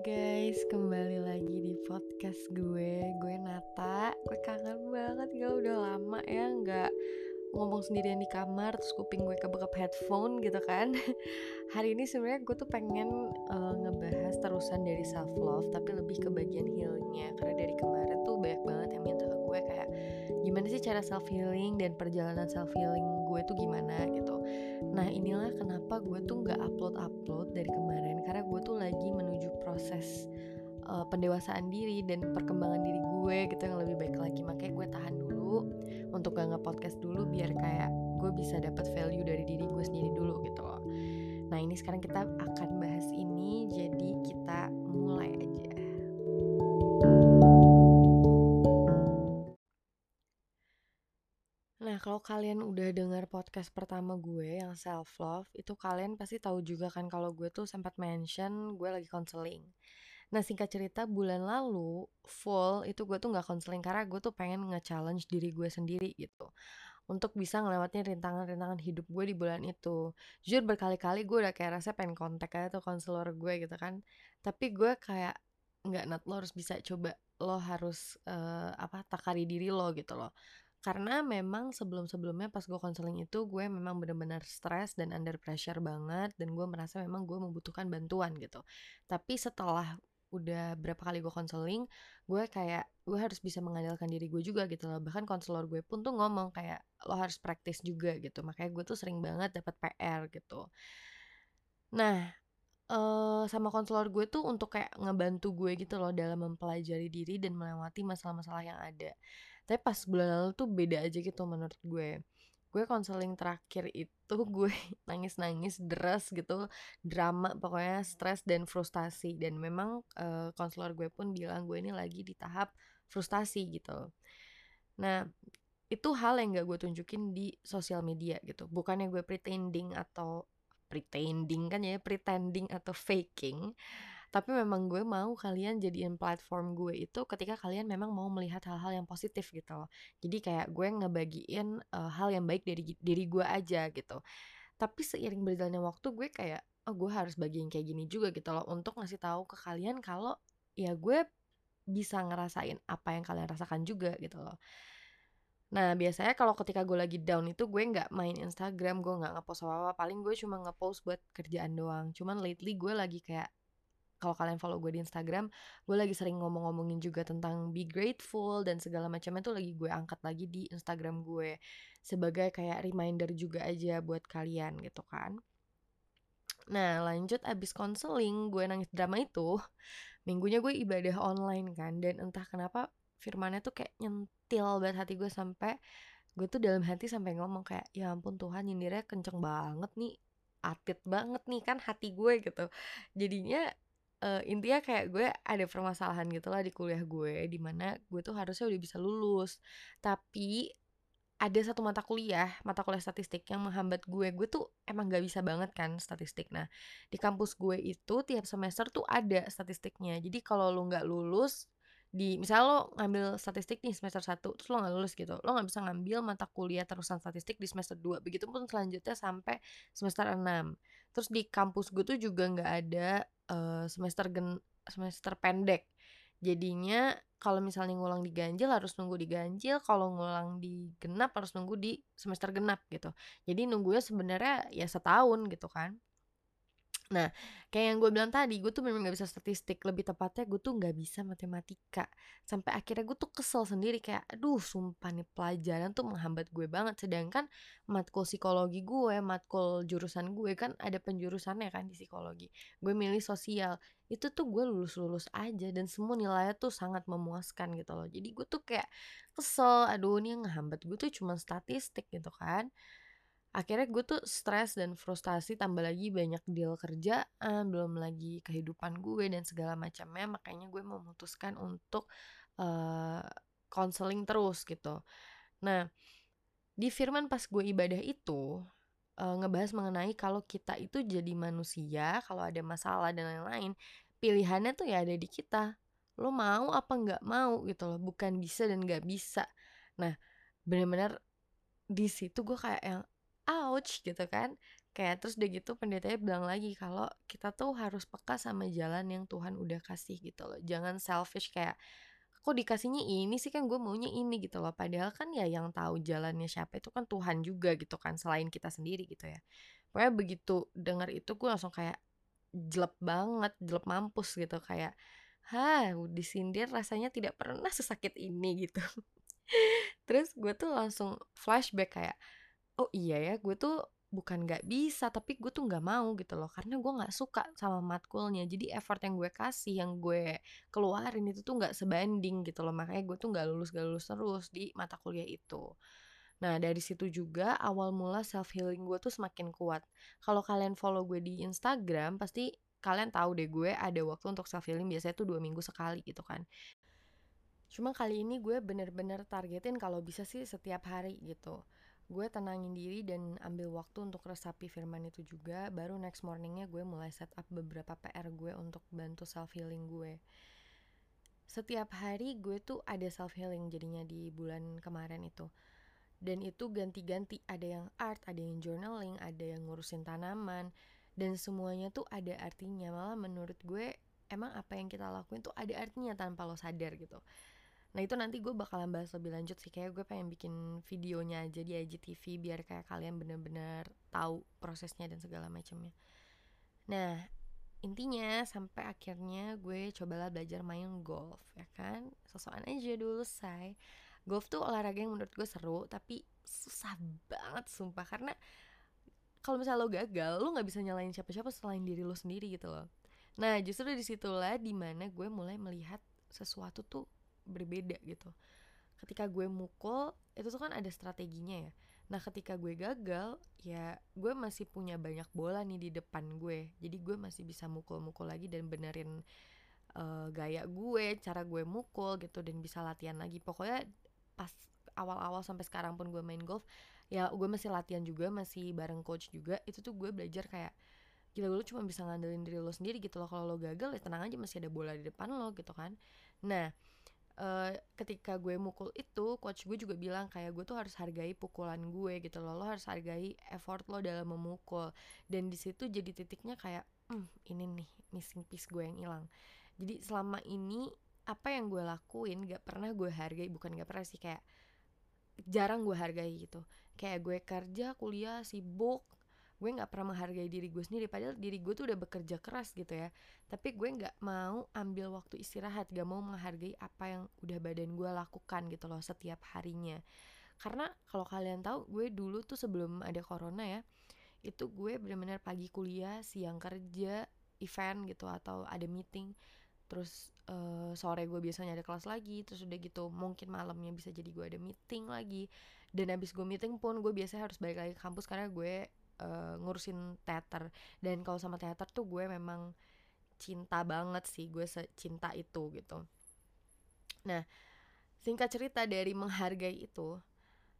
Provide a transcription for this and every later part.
guys, kembali lagi di podcast gue. Gue Nata, gue kangen banget gak udah lama ya nggak ngomong sendirian di kamar Terus kuping gue kebekap headphone gitu kan. Hari ini sebenarnya gue tuh pengen uh, ngebahas terusan dari self love Tapi lebih ke bagian healingnya. Karena dari kemarin tuh banyak banget yang minta ke gue kayak Gimana sih cara self healing dan perjalanan self healing gue tuh gimana gitu. Nah inilah kenapa gue tuh nggak upload-upload dari kemarin Karena gue tuh lagi menuju proses uh, pendewasaan diri dan perkembangan diri gue gitu yang lebih baik lagi. Makanya gue tahan dulu untuk gak nge-podcast dulu biar kayak gue bisa dapat value dari diri gue sendiri dulu gitu loh. Nah ini sekarang kita akan bahas ini jadi kita kalau kalian udah dengar podcast pertama gue yang self love, itu kalian pasti tahu juga kan kalau gue tuh sempat mention gue lagi konseling. Nah, singkat cerita bulan lalu full itu gue tuh nggak konseling karena gue tuh pengen nge-challenge diri gue sendiri gitu. Untuk bisa ngelewatin rintangan-rintangan hidup gue di bulan itu. Jujur berkali-kali gue udah kayak rasa pengen kontak aja tuh konselor gue gitu kan. Tapi gue kayak nggak nat lo harus bisa coba lo harus uh, apa takari diri lo gitu loh karena memang sebelum-sebelumnya pas gue konseling itu gue memang benar-benar stres dan under pressure banget dan gue merasa memang gue membutuhkan bantuan gitu. Tapi setelah udah berapa kali gue konseling gue kayak gue harus bisa mengandalkan diri gue juga gitu loh. Bahkan konselor gue pun tuh ngomong kayak lo harus praktis juga gitu. Makanya gue tuh sering banget dapat PR gitu. Nah uh, sama konselor gue tuh untuk kayak ngebantu gue gitu loh dalam mempelajari diri dan melewati masalah-masalah yang ada tapi pas bulan lalu tuh beda aja gitu menurut gue. Gue konseling terakhir itu gue nangis-nangis deras gitu drama pokoknya stres dan frustasi. Dan memang uh, konselor gue pun bilang gue ini lagi di tahap frustasi gitu. Nah itu hal yang gak gue tunjukin di sosial media gitu. Bukannya gue pretending atau pretending kan ya pretending atau faking tapi memang gue mau kalian jadiin platform gue itu ketika kalian memang mau melihat hal-hal yang positif gitu. Loh jadi kayak gue ngebagiin uh, hal yang baik dari diri gue aja gitu. Tapi seiring berjalannya waktu gue kayak oh gue harus bagiin kayak gini juga gitu loh untuk ngasih tahu ke kalian kalau ya gue bisa ngerasain apa yang kalian rasakan juga gitu loh. Nah biasanya kalau ketika gue lagi down itu gue nggak main Instagram, gue nggak ngepost apa-apa, paling gue cuma ngepost buat kerjaan doang. Cuman lately gue lagi kayak kalau kalian follow gue di Instagram, gue lagi sering ngomong-ngomongin juga tentang be grateful dan segala macamnya tuh lagi gue angkat lagi di Instagram gue sebagai kayak reminder juga aja buat kalian gitu kan. Nah lanjut abis konseling gue nangis drama itu Minggunya gue ibadah online kan Dan entah kenapa firmannya tuh kayak nyentil banget hati gue sampai Gue tuh dalam hati sampai ngomong kayak Ya ampun Tuhan nyindirnya kenceng banget nih Atit banget nih kan hati gue gitu Jadinya uh, intinya kayak gue ada permasalahan gitu lah di kuliah gue di mana gue tuh harusnya udah bisa lulus. Tapi ada satu mata kuliah mata kuliah statistik yang menghambat gue. Gue tuh emang gak bisa banget kan statistik. Nah di kampus gue itu tiap semester tuh ada statistiknya. Jadi kalau lo nggak lulus di misalnya lo ngambil statistik nih semester 1 terus lo nggak lulus gitu lo nggak bisa ngambil mata kuliah terusan statistik di semester 2 begitu pun selanjutnya sampai semester 6 terus di kampus gue tuh juga nggak ada uh, semester gen semester pendek. Jadinya kalau misalnya ngulang di ganjil harus nunggu di ganjil kalau ngulang di genap harus nunggu di semester genap gitu. Jadi nunggunya sebenarnya ya setahun gitu kan Nah, kayak yang gue bilang tadi, gue tuh memang gak bisa statistik. Lebih tepatnya gue tuh gak bisa matematika. Sampai akhirnya gue tuh kesel sendiri kayak, aduh sumpah nih pelajaran tuh menghambat gue banget. Sedangkan matkul psikologi gue, matkul jurusan gue kan ada penjurusannya kan di psikologi. Gue milih sosial. Itu tuh gue lulus-lulus aja dan semua nilainya tuh sangat memuaskan gitu loh. Jadi gue tuh kayak kesel, aduh ini yang ngehambat gue tuh cuma statistik gitu kan akhirnya gue tuh stres dan frustasi tambah lagi banyak deal kerjaan belum lagi kehidupan gue dan segala macamnya makanya gue memutuskan untuk konseling uh, terus gitu. Nah di firman pas gue ibadah itu uh, ngebahas mengenai kalau kita itu jadi manusia kalau ada masalah dan lain-lain pilihannya tuh ya ada di kita. Lo mau apa nggak mau gitu loh bukan bisa dan nggak bisa. Nah benar-benar di situ gue kayak yang ouch gitu kan. Kayak terus udah gitu pendetanya bilang lagi kalau kita tuh harus peka sama jalan yang Tuhan udah kasih gitu loh. Jangan selfish kayak kok dikasihnya ini sih? Kan gue maunya ini gitu loh. Padahal kan ya yang tahu jalannya siapa itu kan Tuhan juga gitu kan selain kita sendiri gitu ya. Pokoknya begitu dengar itu gue langsung kayak jelek banget jelek mampus gitu. Kayak Hah, disindir rasanya tidak pernah sesakit ini gitu. Terus gue tuh langsung flashback kayak oh iya ya gue tuh bukan nggak bisa tapi gue tuh nggak mau gitu loh karena gue nggak suka sama matkulnya. Jadi effort yang gue kasih yang gue keluarin itu tuh nggak sebanding gitu loh makanya gue tuh nggak lulus gak lulus terus di mata kuliah itu. Nah dari situ juga awal mula self healing gue tuh semakin kuat. Kalau kalian follow gue di Instagram pasti kalian tahu deh gue ada waktu untuk self healing biasanya tuh dua minggu sekali gitu kan. Cuma kali ini gue bener-bener targetin kalau bisa sih setiap hari gitu gue tenangin diri dan ambil waktu untuk resapi firman itu juga. Baru next morningnya gue mulai set up beberapa PR gue untuk bantu self healing gue. Setiap hari gue tuh ada self healing jadinya di bulan kemarin itu. Dan itu ganti-ganti. Ada yang art ada yang journaling ada yang ngurusin tanaman. Dan semuanya tuh ada artinya. Malah menurut gue emang apa yang kita lakuin tuh ada artinya tanpa lo sadar gitu Nah itu nanti gue bakalan bahas lebih lanjut sih Kayak gue pengen bikin videonya aja di IGTV Biar kayak kalian bener-bener tahu prosesnya dan segala macamnya. Nah intinya sampai akhirnya gue cobalah belajar main golf ya kan? Sosokan aja dulu say. Golf tuh olahraga yang menurut gue seru Tapi susah banget sumpah. Karena kalau misalnya lo gagal Lo gak bisa nyalain siapa-siapa selain diri lo sendiri gitu loh. Nah justru di situlah di mana gue mulai melihat sesuatu tuh berbeda gitu. Ketika gue mukul itu tuh kan ada strateginya ya. Nah ketika gue gagal ya gue masih punya banyak bola nih di depan gue. Jadi gue masih bisa mukul-mukul lagi dan benerin uh, gaya gue cara gue mukul gitu dan bisa latihan lagi. Pokoknya pas awal-awal sampai sekarang pun gue main golf ya gue masih latihan juga masih bareng coach juga itu tuh gue belajar kayak gila lu cuma bisa ngandelin diri lo sendiri gitu loh. Kalau lo gagal ya tenang aja masih ada bola di depan lo gitu kan. Nah uh, ketika gue mukul itu coach gue juga bilang kayak gue tuh harus hargai pukulan gue gitu loh. Lo harus hargai effort lo dalam memukul. Dan di situ jadi titiknya kayak hmm, ini nih missing piece gue yang hilang. Jadi selama ini apa yang gue lakuin gak pernah gue hargai bukan gak pernah sih kayak jarang gue hargai gitu. Kayak gue kerja kuliah sibuk gue nggak pernah menghargai diri gue sendiri padahal diri gue tuh udah bekerja keras gitu ya. Tapi gue nggak mau ambil waktu istirahat gak mau menghargai apa yang udah badan gue lakukan gitu loh setiap harinya. Karena kalau kalian tahu gue dulu tuh sebelum ada corona ya itu gue benar-benar pagi kuliah siang kerja event gitu atau ada meeting. Terus uh, sore gue biasanya ada kelas lagi terus udah gitu mungkin malamnya bisa jadi gue ada meeting lagi. Dan habis gue meeting pun gue biasanya harus balik lagi ke kampus karena gue uh, ngurusin teater. Dan kalau sama teater tuh gue memang cinta banget sih gue cinta itu gitu. Nah singkat cerita dari menghargai itu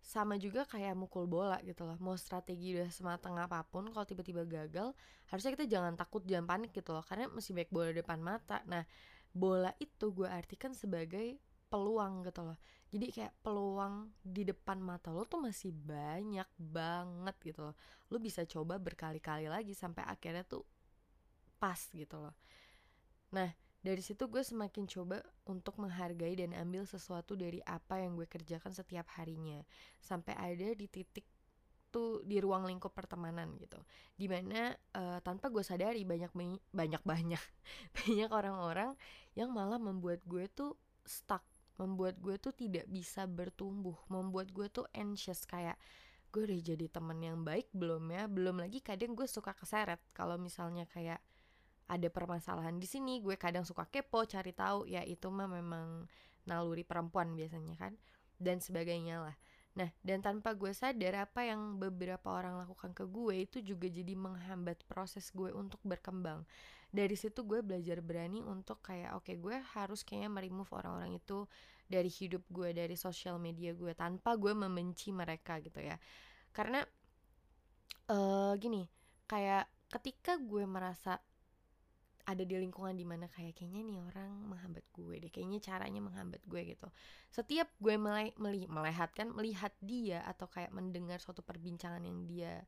sama juga kayak mukul bola gitu loh. Mau strategi udah semateng apa pun kalau tiba-tiba gagal harusnya kita jangan takut jangan panik gitu loh. Karena masih baik bola depan mata. Nah bola itu gue artikan sebagai peluang gitu loh. Jadi kayak peluang di depan mata lo tuh masih banyak banget gitu loh. Lo bisa coba berkali-kali lagi sampai akhirnya tuh pas gitu loh. Nah dari situ gue semakin coba untuk menghargai dan ambil sesuatu dari apa yang gue kerjakan setiap harinya. Sampai ada di titik tuh di ruang lingkup pertemanan gitu. Di mana uh, tanpa gue sadari banyak banyak banyak banyak orang-orang yang malah membuat gue tuh stuck membuat gue tuh tidak bisa bertumbuh membuat gue tuh anxious kayak gue udah jadi temen yang baik belum ya? Belum lagi kadang gue suka keseret. Kalau misalnya kayak ada permasalahan di sini gue kadang suka kepo cari tahu ya itu mah memang naluri perempuan biasanya kan dan sebagainya lah Nah, dan tanpa gue sadar apa yang beberapa orang lakukan ke gue itu juga jadi menghambat proses gue untuk berkembang. Dari situ gue belajar berani untuk kayak oke okay, gue harus kayaknya meremove orang-orang itu dari hidup gue, dari sosial media gue tanpa gue membenci mereka gitu ya. Karena uh, gini, kayak ketika gue merasa ada di lingkungan di mana kayak kayaknya nih orang menghambat gue deh kayaknya caranya menghambat gue gitu. Setiap gue mulai meli melihat kan melihat dia atau kayak mendengar suatu perbincangan yang dia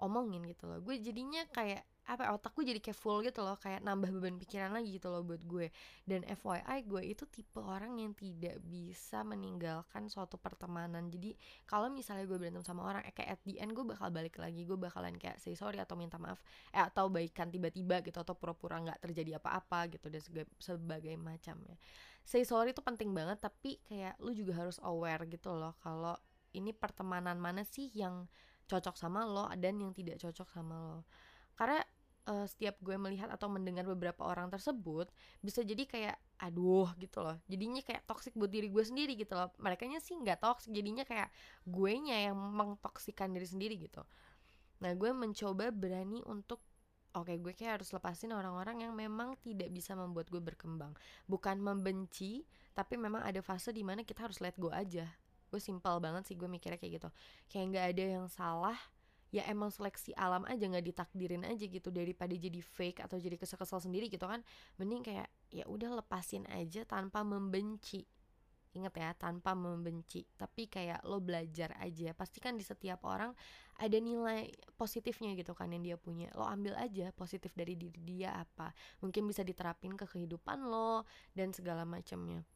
omongin gitu loh gue jadinya kayak apa ya, otak gue jadi kayak full gitu loh kayak nambah beban pikiran lagi gitu loh buat gue. Dan FYI gue itu tipe orang yang tidak bisa meninggalkan suatu pertemanan. Jadi kalau misalnya gue berantem sama orang eh, kayak at the end gue bakal balik lagi gue bakalan kayak say sorry atau minta maaf eh atau baikan tiba-tiba gitu atau pura-pura nggak terjadi apa-apa gitu dan sebagai macamnya say sorry itu penting banget tapi kayak lu juga harus aware gitu loh kalau ini pertemanan mana sih yang cocok sama lo dan yang tidak cocok sama lo karena uh, setiap gue melihat atau mendengar beberapa orang tersebut bisa jadi kayak aduh gitu loh. Jadinya kayak toksik buat diri gue sendiri gitu loh. Mereka sih nggak toksik jadinya kayak gue nya yang mengtoksikan diri sendiri gitu. Nah gue mencoba berani untuk oke gue kayak harus lepasin orang-orang yang memang tidak bisa membuat gue berkembang. Bukan membenci tapi memang ada fase di mana kita harus let go aja. Gue simpel banget sih gue mikirnya kayak gitu. Kayak nggak ada yang salah ya emang seleksi alam aja nggak ditakdirin aja gitu daripada jadi fake atau jadi kesel-kesel sendiri gitu kan mending kayak ya udah lepasin aja tanpa membenci Ingat ya, tanpa membenci, tapi kayak lo belajar aja. Pasti kan di setiap orang ada nilai positifnya gitu kan yang dia punya. Lo ambil aja positif dari diri dia apa. Mungkin bisa diterapin ke kehidupan lo dan segala macamnya.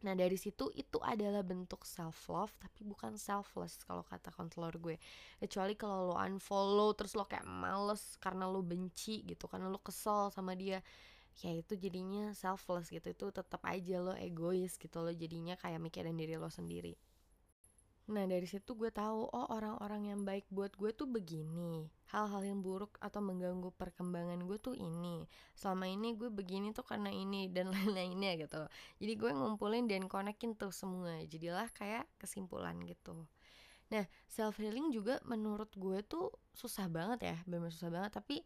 Nah dari situ itu adalah bentuk self love tapi bukan selfless kalau kata konselor gue. Kecuali kalau lo unfollow terus lo kayak males karena lo benci gitu karena lo kesel sama dia. Ya itu jadinya selfless gitu itu tetap aja lo egois gitu lo jadinya kayak mikirin diri lo sendiri. Nah dari situ gue tahu oh orang-orang yang baik buat gue tuh begini. Hal-hal yang buruk atau mengganggu perkembangan gue tuh ini. Selama ini gue begini tuh karena ini dan lain-lainnya gitu. Jadi gue ngumpulin dan konekin tuh semua. Jadilah kayak kesimpulan gitu. Nah self healing juga menurut gue tuh susah banget ya. Bener susah banget. Tapi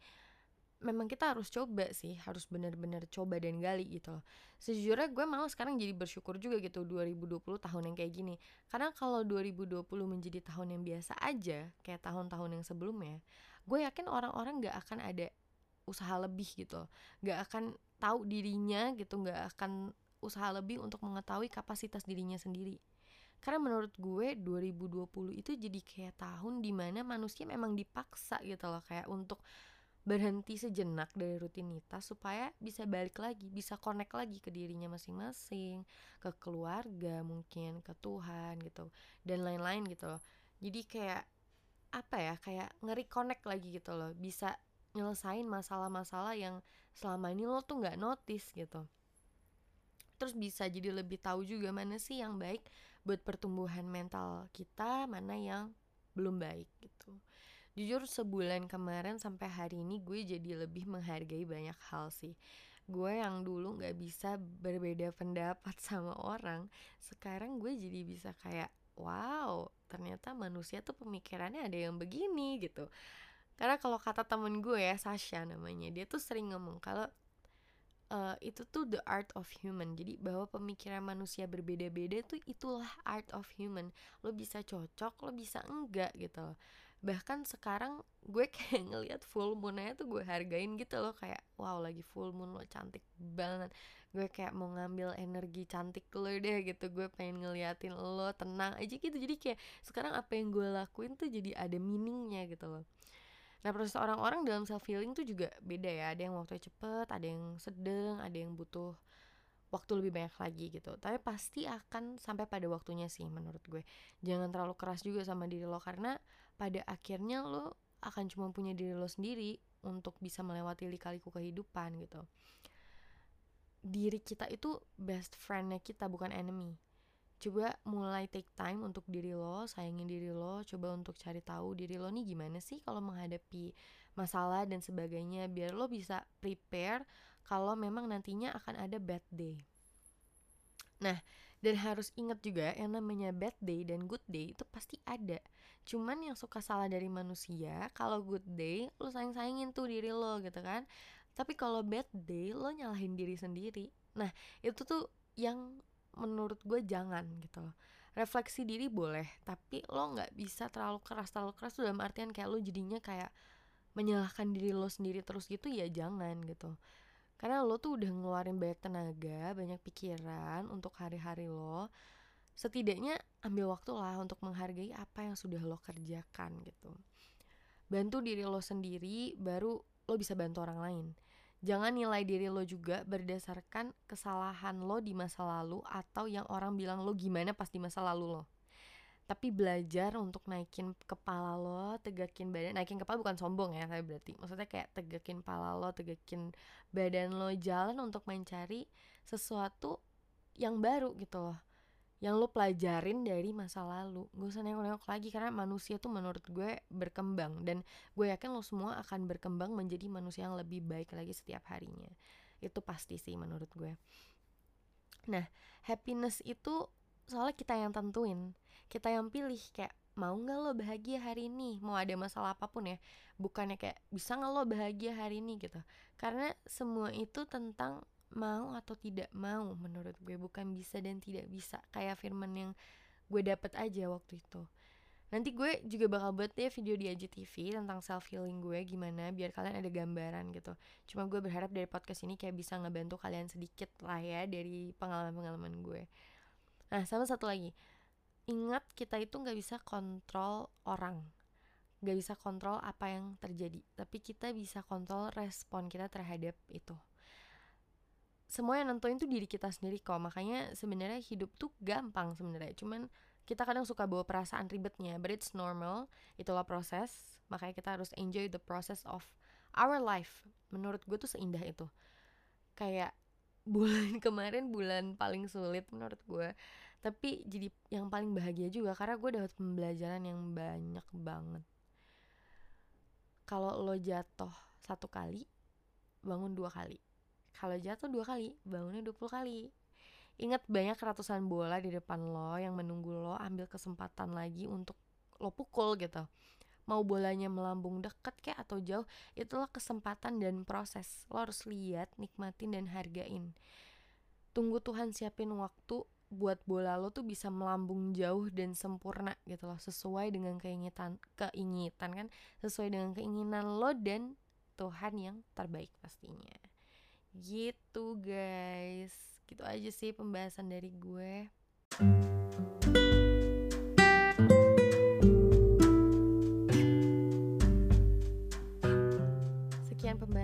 memang kita harus coba sih harus benar-benar coba dan gali gitu sejujurnya gue malah sekarang jadi bersyukur juga gitu 2020 tahun yang kayak gini. Karena kalau 2020 menjadi tahun yang biasa aja kayak tahun-tahun yang sebelumnya gue yakin orang-orang gak akan ada usaha lebih gitu gak akan tahu dirinya gitu gak akan usaha lebih untuk mengetahui kapasitas dirinya sendiri. Karena menurut gue 2020 itu jadi kayak tahun di mana manusia memang dipaksa gitu loh kayak untuk berhenti sejenak dari rutinitas supaya bisa balik lagi, bisa connect lagi ke dirinya masing-masing, ke keluarga mungkin, ke Tuhan gitu, dan lain-lain gitu loh. Jadi kayak apa ya, kayak ngeri connect lagi gitu loh, bisa nyelesain masalah-masalah yang selama ini lo tuh nggak notice gitu. Terus bisa jadi lebih tahu juga mana sih yang baik buat pertumbuhan mental kita, mana yang belum baik gitu jujur sebulan kemarin sampai hari ini gue jadi lebih menghargai banyak hal sih. Gue yang dulu nggak bisa berbeda pendapat sama orang sekarang gue jadi bisa kayak wow ternyata manusia tuh pemikirannya ada yang begini gitu. Karena kalau kata temen gue ya Sasha namanya dia tuh sering ngomong kalau uh, itu tuh the art of human. Jadi bahwa pemikiran manusia berbeda-beda tuh itulah art of human. Lo bisa cocok lo bisa enggak gitu bahkan sekarang gue kayak ngelihat full moonnya tuh gue hargain gitu loh kayak wow lagi full moon lo cantik banget. Gue kayak mau ngambil energi cantik lo deh gitu gue pengen ngeliatin lo tenang aja gitu. Jadi kayak sekarang apa yang gue lakuin tuh jadi ada meaningnya gitu loh. Nah proses orang-orang dalam self healing tuh juga beda ya. Ada yang waktunya cepet ada yang sedang ada yang butuh waktu lebih banyak lagi gitu. Tapi pasti akan sampai pada waktunya sih menurut gue. Jangan terlalu keras juga sama diri lo karena pada akhirnya lo akan cuma punya diri lo sendiri untuk bisa melewati lika-liku kehidupan gitu diri kita itu best friendnya kita bukan enemy coba mulai take time untuk diri lo sayangin diri lo coba untuk cari tahu diri lo nih gimana sih kalau menghadapi masalah dan sebagainya biar lo bisa prepare kalau memang nantinya akan ada bad day. Nah, dan harus ingat juga yang namanya bad day dan good day itu pasti ada. Cuman yang suka salah dari manusia, kalau good day lo sayang-sayangin tuh diri lo gitu kan. Tapi kalau bad day lo nyalahin diri sendiri. Nah, itu tuh yang menurut gue jangan gitu loh. Refleksi diri boleh, tapi lo nggak bisa terlalu keras terlalu keras dalam artian kayak lo jadinya kayak menyalahkan diri lo sendiri terus gitu ya jangan gitu karena lo tuh udah ngeluarin banyak tenaga banyak pikiran untuk hari-hari lo setidaknya ambil waktu lah untuk menghargai apa yang sudah lo kerjakan gitu. Bantu diri lo sendiri baru lo bisa bantu orang lain. Jangan nilai diri lo juga berdasarkan kesalahan lo di masa lalu atau yang orang bilang lo gimana pas di masa lalu lo tapi belajar untuk naikin kepala lo, tegakin badan, naikin kepala bukan sombong ya, tapi berarti maksudnya kayak tegakin kepala lo, tegakin badan lo, jalan untuk mencari sesuatu yang baru gitu loh. Yang lo pelajarin dari masa lalu. Gak usah nengok-nengok lagi karena manusia tuh menurut gue berkembang. Dan gue yakin lo semua akan berkembang menjadi manusia yang lebih baik lagi setiap harinya. Itu pasti sih menurut gue. Nah happiness itu soalnya kita yang tentuin kita yang pilih kayak mau nggak lo bahagia hari ini? Mau ada masalah apa pun ya bukannya kayak bisa nggak lo bahagia hari ini? Gitu. Karena semua itu tentang mau atau tidak mau menurut gue bukan bisa dan tidak bisa kayak firman yang gue dapet aja waktu itu. Nanti gue juga bakal buat deh video di IGTV tentang self healing gue gimana biar kalian ada gambaran gitu. Cuma gue berharap dari podcast ini kayak bisa ngebantu kalian sedikit lah ya dari pengalaman-pengalaman gue nah sama satu lagi. Ingat kita itu nggak bisa kontrol orang. Nggak bisa kontrol apa yang terjadi. Tapi kita bisa kontrol respon kita terhadap itu. Semua yang nentuin tuh diri kita sendiri kok. Makanya sebenarnya hidup tuh gampang sebenarnya. Cuman kita kadang suka bawa perasaan ribetnya but it's normal. Itulah proses. Makanya kita harus enjoy the process of our life. Menurut gue tuh seindah itu. Kayak bulan kemarin bulan paling sulit menurut gue tapi jadi yang paling bahagia juga karena gue dapat pembelajaran yang banyak banget kalau lo jatuh satu kali bangun dua kali kalau jatuh dua kali, bangunnya 20 kali. Ingat banyak ratusan bola di depan lo yang menunggu lo ambil kesempatan lagi untuk lo pukul gitu. Mau bolanya melambung deket kayak atau jauh, itulah kesempatan dan proses. Lo harus lihat, nikmatin dan hargain. Tunggu Tuhan siapin waktu buat bola lo tuh bisa melambung jauh dan sempurna gitu loh sesuai dengan keinginan keinginan kan? Sesuai dengan keinginan lo dan Tuhan yang terbaik pastinya. Gitu guys. Gitu aja sih pembahasan dari gue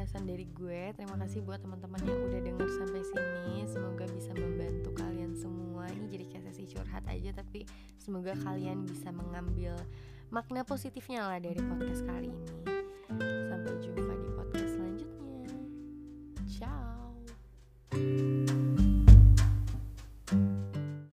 pembahasan dari gue. Terima kasih buat teman-teman yang udah denger sampai sini. Semoga bisa membantu kalian semua. Ini jadi kayak sesi curhat aja Tapi semoga kalian bisa mengambil makna positifnya lah dari podcast kali ini